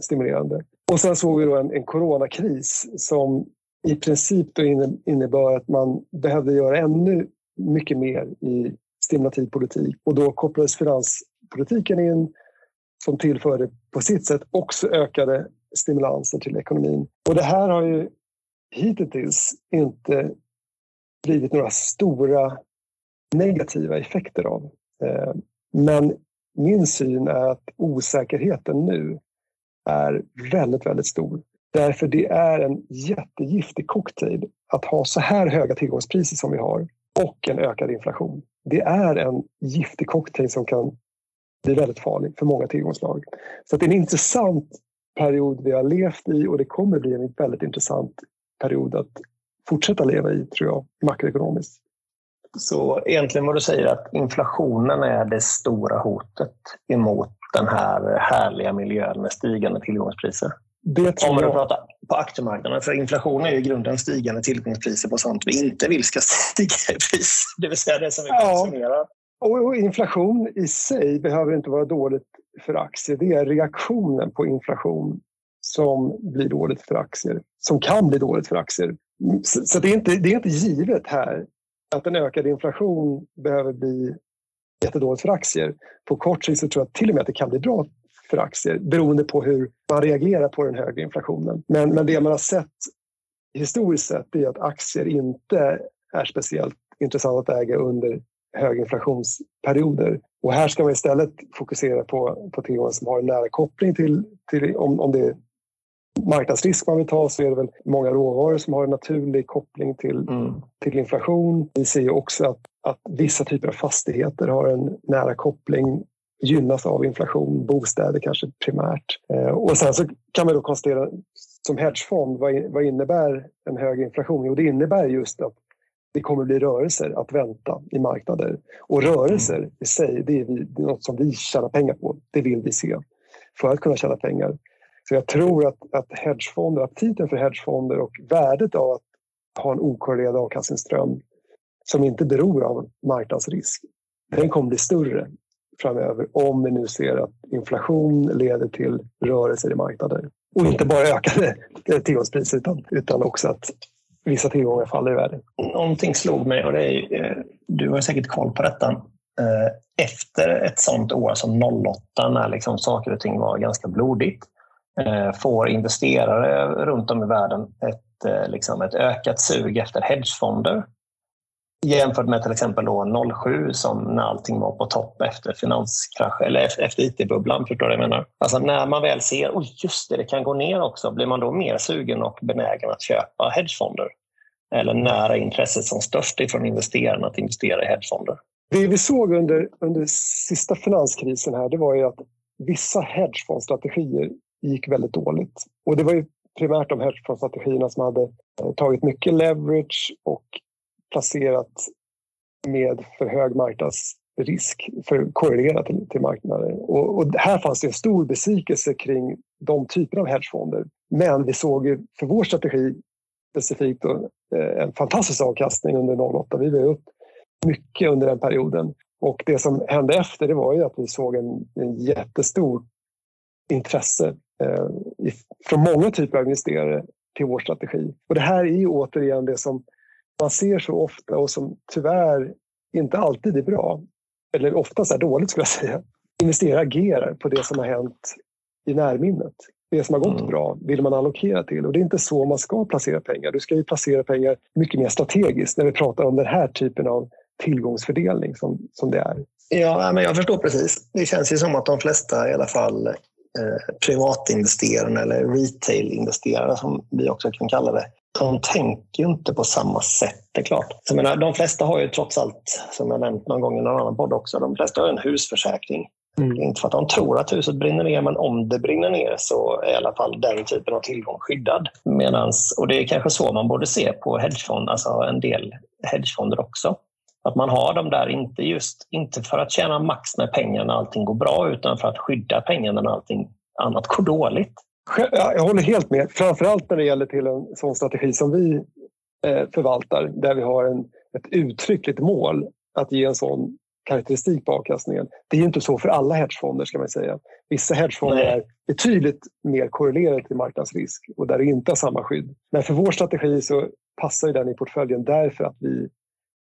stimulerande. Och sen såg vi då en, en coronakris som i princip då innebar att man behövde göra ännu mycket mer i stimulativ politik och då kopplades finanspolitiken in som tillförde på sitt sätt också ökade stimulanser till ekonomin. Och det här har ju hittills inte blivit några stora negativa effekter av. Eh, men min syn är att osäkerheten nu är väldigt, väldigt stor. Därför det är en jättegiftig cocktail att ha så här höga tillgångspriser som vi har och en ökad inflation. Det är en giftig cocktail som kan bli väldigt farlig för många tillgångslag. Så det är en intressant period vi har levt i och det kommer bli en väldigt intressant period att fortsätta leva i, tror jag, makroekonomiskt. Så egentligen vad du säger att inflationen är det stora hotet emot den här härliga miljön med stigande tillgångspriser? Det tror Om man pratar på aktiemarknaden. För inflation är ju i grunden stigande tillgångspriser på sånt vi inte vill ska stiga i pris. Det vill säga det som vi konsumerar. Och inflation i sig behöver inte vara dåligt för aktier. Det är reaktionen på inflation som blir dåligt för aktier. Som kan bli dåligt för aktier. Så det är inte, det är inte givet här att en ökad inflation behöver bli jättedåligt för aktier. På kort sikt så tror jag till och med att det kan bli bra för aktier beroende på hur man reagerar på den högre inflationen. Men, men det man har sett historiskt sett är att aktier inte är speciellt intressant att äga under höginflationsperioder. Och här ska man istället fokusera på, på tillgångar som har en nära koppling till, till om, om det är marknadsrisk man vill ta så är det väl många råvaror som har en naturlig koppling till, mm. till inflation. Vi ser ju också att, att vissa typer av fastigheter har en nära koppling gynnas av inflation, bostäder kanske primärt. Eh, och sen så kan man då konstatera som hedgefond, vad, vad innebär en hög inflation? Jo, det innebär just att det kommer bli rörelser att vänta i marknader. Och rörelser i sig, det är, vi, det är något som vi tjänar pengar på. Det vill vi se för att kunna tjäna pengar. Så jag tror att, att hedgefonder, aptiten för hedgefonder och värdet av att ha en okorrelerad avkastningsström som inte beror av marknadsrisk, den kommer bli större framöver om vi nu ser att inflation leder till rörelser i marknader. Och inte bara ökade tillgångspriser utan, utan också att vissa tillgångar faller i värde. Någonting slog mig och det är, eh, du har säkert koll på detta. Eh, efter ett sånt år som 08 när liksom saker och ting var ganska blodigt eh, får investerare runt om i världen ett, liksom ett ökat sug efter hedgefonder jämfört med till exempel då 07 som när allting var på topp efter finanskraschen eller efter IT-bubblan. Förstår du vad jag menar? Alltså när man väl ser oj just det, det kan gå ner också, blir man då mer sugen och benägen att köpa hedgefonder? Eller när är intresset som störst ifrån investerarna att investera i hedgefonder? Det vi såg under, under sista finanskrisen här, det var ju att vissa hedgefondstrategier gick väldigt dåligt. Och det var ju primärt de hedgefondstrategierna som hade eh, tagit mycket leverage och placerat med för hög marknadsrisk för korrelerat till, till marknaden. Och, och, här fanns det en stor besvikelse kring de typerna av hedgefonder. Men vi såg ju för vår strategi specifikt då, eh, en fantastisk avkastning under 08. Vi var upp mycket under den perioden. Och det som hände efter det var ju att vi såg en, en jättestor intresse eh, från många typer av investerare till vår strategi. Och det här är ju återigen det som man ser så ofta och som tyvärr inte alltid är bra. Eller oftast är dåligt skulle jag säga. Investerare agerar på det som har hänt i närminnet. Det som har gått mm. bra vill man allokera till och det är inte så man ska placera pengar. Du ska ju placera pengar mycket mer strategiskt när vi pratar om den här typen av tillgångsfördelning som, som det är. Ja, men jag förstår precis. Det känns ju som att de flesta i alla fall eh, privatinvesterare eller retailinvesterare som vi också kan kalla det, de tänker inte på samma sätt. Det är klart. Jag menar, de flesta har ju trots allt, som jag nämnt någon gång i någon annan podd också, de flesta har en husförsäkring. Mm. Inte för att de tror att huset brinner ner, men om det brinner ner så är i alla fall den typen av tillgång skyddad. Medans, och det är kanske så man borde se på hedgefond, alltså en del hedgefonder också. Att man har dem där, inte just inte för att tjäna max när allting går bra, utan för att skydda pengarna när allting annat går dåligt. Jag håller helt med. Framförallt när det gäller till en sån strategi som vi eh, förvaltar, där vi har en, ett uttryckligt mål att ge en sån karaktäristik på avkastningen. Det är inte så för alla hedgefonder ska man säga. Vissa hedgefonder Nej. är betydligt mer korrelerade till marknadsrisk och där det inte har samma skydd. Men för vår strategi så passar den i portföljen därför att vi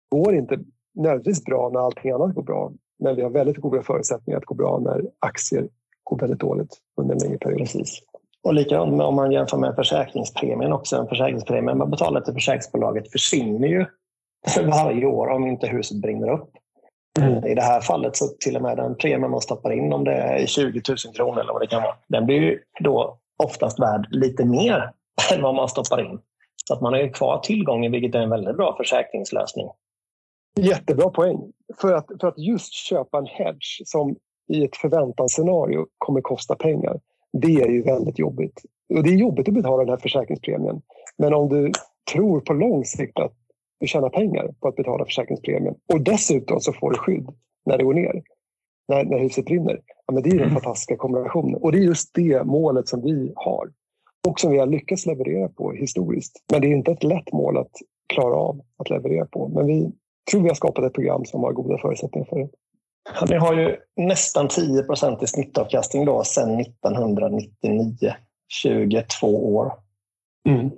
går inte nödvändigtvis bra när allting annat går bra. Men vi har väldigt goda förutsättningar att gå bra när aktier går väldigt dåligt under en längre period. Precis. Och likadant om man jämför med försäkringspremien också. En försäkringspremie man betalar till försäkringsbolaget försvinner ju varje år om inte huset brinner upp. Mm. I det här fallet så till och med den premien man stoppar in, om det är 20 000 kronor eller vad det kan vara, den blir ju då oftast värd lite mer än vad man stoppar in. Så att man har ju kvar tillgången, vilket är en väldigt bra försäkringslösning. Jättebra poäng. För att, för att just köpa en hedge som i ett förväntansscenario kommer kosta pengar, det är ju väldigt jobbigt. Och det är jobbigt att betala den här försäkringspremien. Men om du tror på lång sikt att du tjänar pengar på att betala försäkringspremien och dessutom så får du skydd när det går ner, när, när huset brinner. Ja, men det är den mm. fantastiska kombinationen. Och det är just det målet som vi har och som vi har lyckats leverera på historiskt. Men det är inte ett lätt mål att klara av att leverera på. Men vi tror vi har skapat ett program som har goda förutsättningar för det. Ni har ju nästan 10 procent i snittavkastning då sedan 1999, 22 år. Mm.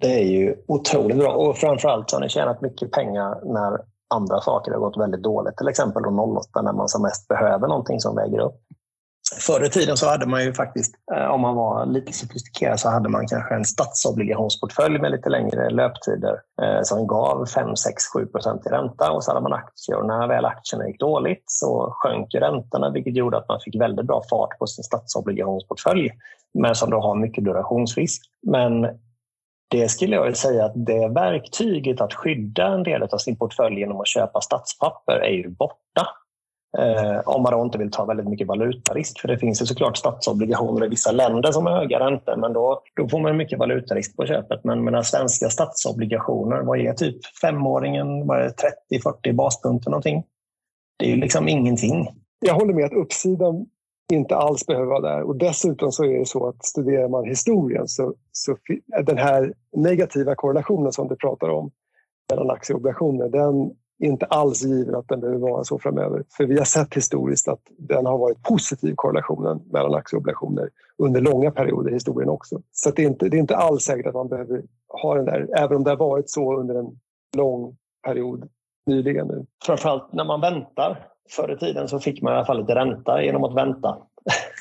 Det är ju otroligt bra och framförallt så har ni tjänat mycket pengar när andra saker har gått väldigt dåligt. Till exempel 08 när man som mest behöver någonting som väger upp. Förr i tiden så hade man ju faktiskt, eh, om man var lite sofistikerad, så hade man kanske en statsobligationsportfölj med lite längre löptider eh, som gav 5, 6, 7 procent i ränta och så hade man aktier. Och när väl aktierna gick dåligt så sjönk räntorna vilket gjorde att man fick väldigt bra fart på sin statsobligationsportfölj men som då har mycket durationsrisk. Men det skulle jag säga att det verktyget att skydda en del av sin portfölj genom att köpa statspapper är ju borta. Eh, om man då inte vill ta väldigt mycket valutarisk. För det finns ju såklart statsobligationer i vissa länder som har höga räntor, men då, då får man mycket valutarisk på köpet. Men med svenska statsobligationer, vad är typ femåringen, vad är 30-40 baspunkter någonting? Det är ju liksom ingenting. Jag håller med att uppsidan inte alls behöver vara där. Och dessutom så är det så att studerar man historien så, så den här negativa korrelationen som du pratar om mellan aktier och obligationer, den inte alls given att den behöver vara så framöver. För vi har sett historiskt att den har varit positiv korrelationen mellan aktier och obligationer under långa perioder i historien också. Så det är, inte, det är inte alls säkert att man behöver ha den där, även om det har varit så under en lång period nyligen nu. Framförallt när man väntar. Förr i tiden så fick man i alla fall lite ränta genom att vänta.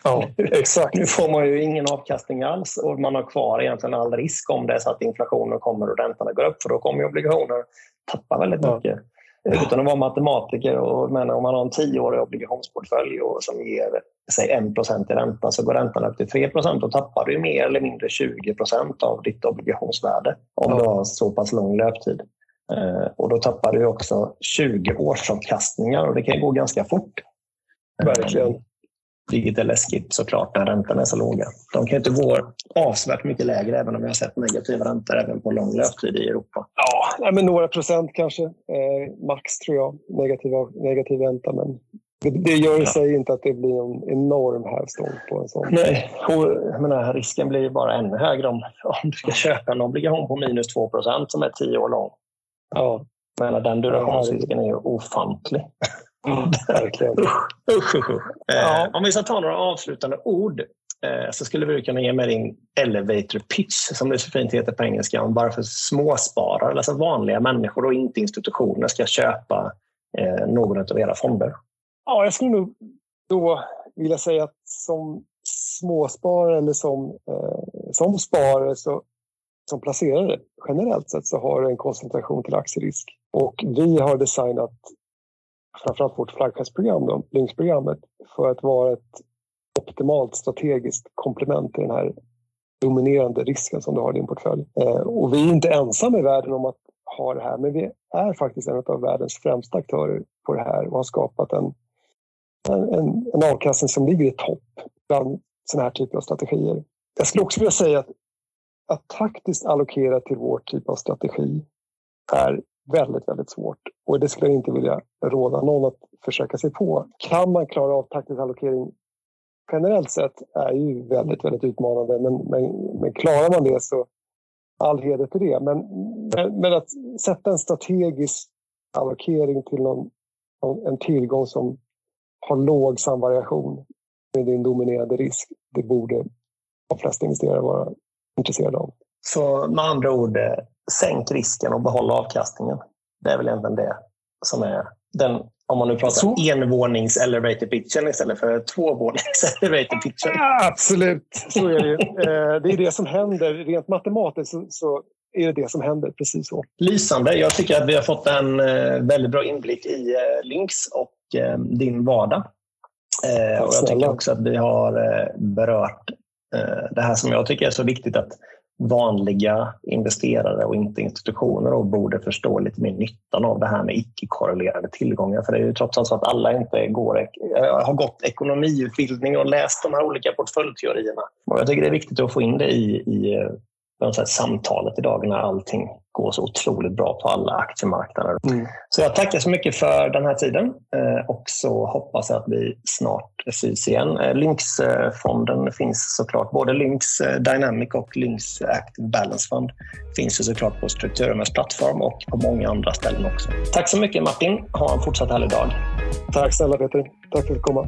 Ja, exakt. nu får man ju ingen avkastning alls och man har kvar egentligen all risk om det är så att inflationen kommer och räntorna går upp för då kommer obligationer tappa väldigt mycket. Utan att vara matematiker, och, men om man har en tioårig obligationsportfölj och som ger säg 1% i ränta så går räntan upp till 3% Då tappar du mer eller mindre 20% av ditt obligationsvärde om du har så pass lång löptid. Eh, och då tappar du också 20 årsavkastningar och det kan gå ganska fort. Verkligen. Vilket är läskigt såklart när räntorna är så låga. De kan inte gå avsevärt mycket lägre även om vi har sett negativa räntor även på lång löptid i Europa. Ja, men några procent kanske. Eh, max tror jag, negativ, negativ ränta. Men det, det gör i ja. sig inte att det blir en enorm hävstång på en sån. Nej, och menar, risken blir bara ännu högre om, om du ska köpa en obligation på minus 2% som är tio år lång. Ja. Men den durationsrisken är ju ofantlig. Mm, verkligen. usch, usch, usch. Ja. Eh, om vi ska ta några avslutande ord eh, så skulle vi kunna ge med din elevator pitch, som det så fint heter på engelska, om varför småsparare, alltså vanliga människor och inte institutioner, ska köpa eh, någon av era fonder. Ja, jag skulle nog då vilja säga att som småsparare eller som, eh, som sparare så, som placerare generellt sett så har du en koncentration till aktierisk. Och vi har designat framförallt vårt flaggskeppsprogram, Lynx-programmet, för att vara ett optimalt strategiskt komplement till den här dominerande risken som du har i din portfölj. Eh, och vi är inte ensamma i världen om att ha det här, men vi är faktiskt en av världens främsta aktörer på det här och har skapat en en, en avkastning som ligger i topp bland sådana här typer av strategier. Jag skulle också vilja säga att, att taktiskt allokera till vår typ av strategi är väldigt, väldigt svårt. Och det skulle jag inte vilja råda någon att försöka sig på. Kan man klara av taktisk allokering generellt sett är ju väldigt, väldigt utmanande. Men, men, men klarar man det så all heder till det. Men, men, men att sätta en strategisk allokering till någon, en tillgång som har låg samvariation med din dominerande risk. Det borde de flesta investerare vara intresserade av. Så med andra ord, eh, sänk risken och behåll avkastningen. Det är väl egentligen det som är den, om man nu pratar så. envånings elevator pitchen istället för tvåvånings elevator pitchen. Ja, absolut, så är det ju. Eh, det är det som händer. Rent matematiskt så, är det det som händer. Precis så. Lysande. Jag tycker att vi har fått en eh, väldigt bra inblick i Lynx och din vardag. Och jag tycker också att vi har berört det här som jag tycker är så viktigt att vanliga investerare och inte institutioner och borde förstå lite mer nyttan av det här med icke-korrelerade tillgångar. För det är ju trots allt så att alla inte går, har gått ekonomiutbildning och läst de här olika portföljteorierna. Och jag tycker det är viktigt att få in det i, i samtalet idag när allting går så otroligt bra på alla aktiemarknader. Mm. Så jag tackar så mycket för den här tiden eh, och så hoppas jag att vi snart syns igen. Eh, Lynxfonden finns såklart, både Lynx eh, Dynamic och Lynx Active Balance Fund finns ju såklart på Strukturumens plattform och på många andra ställen också. Tack så mycket Martin, ha en fortsatt härlig dag. Tack snälla Peter, tack för att du kom.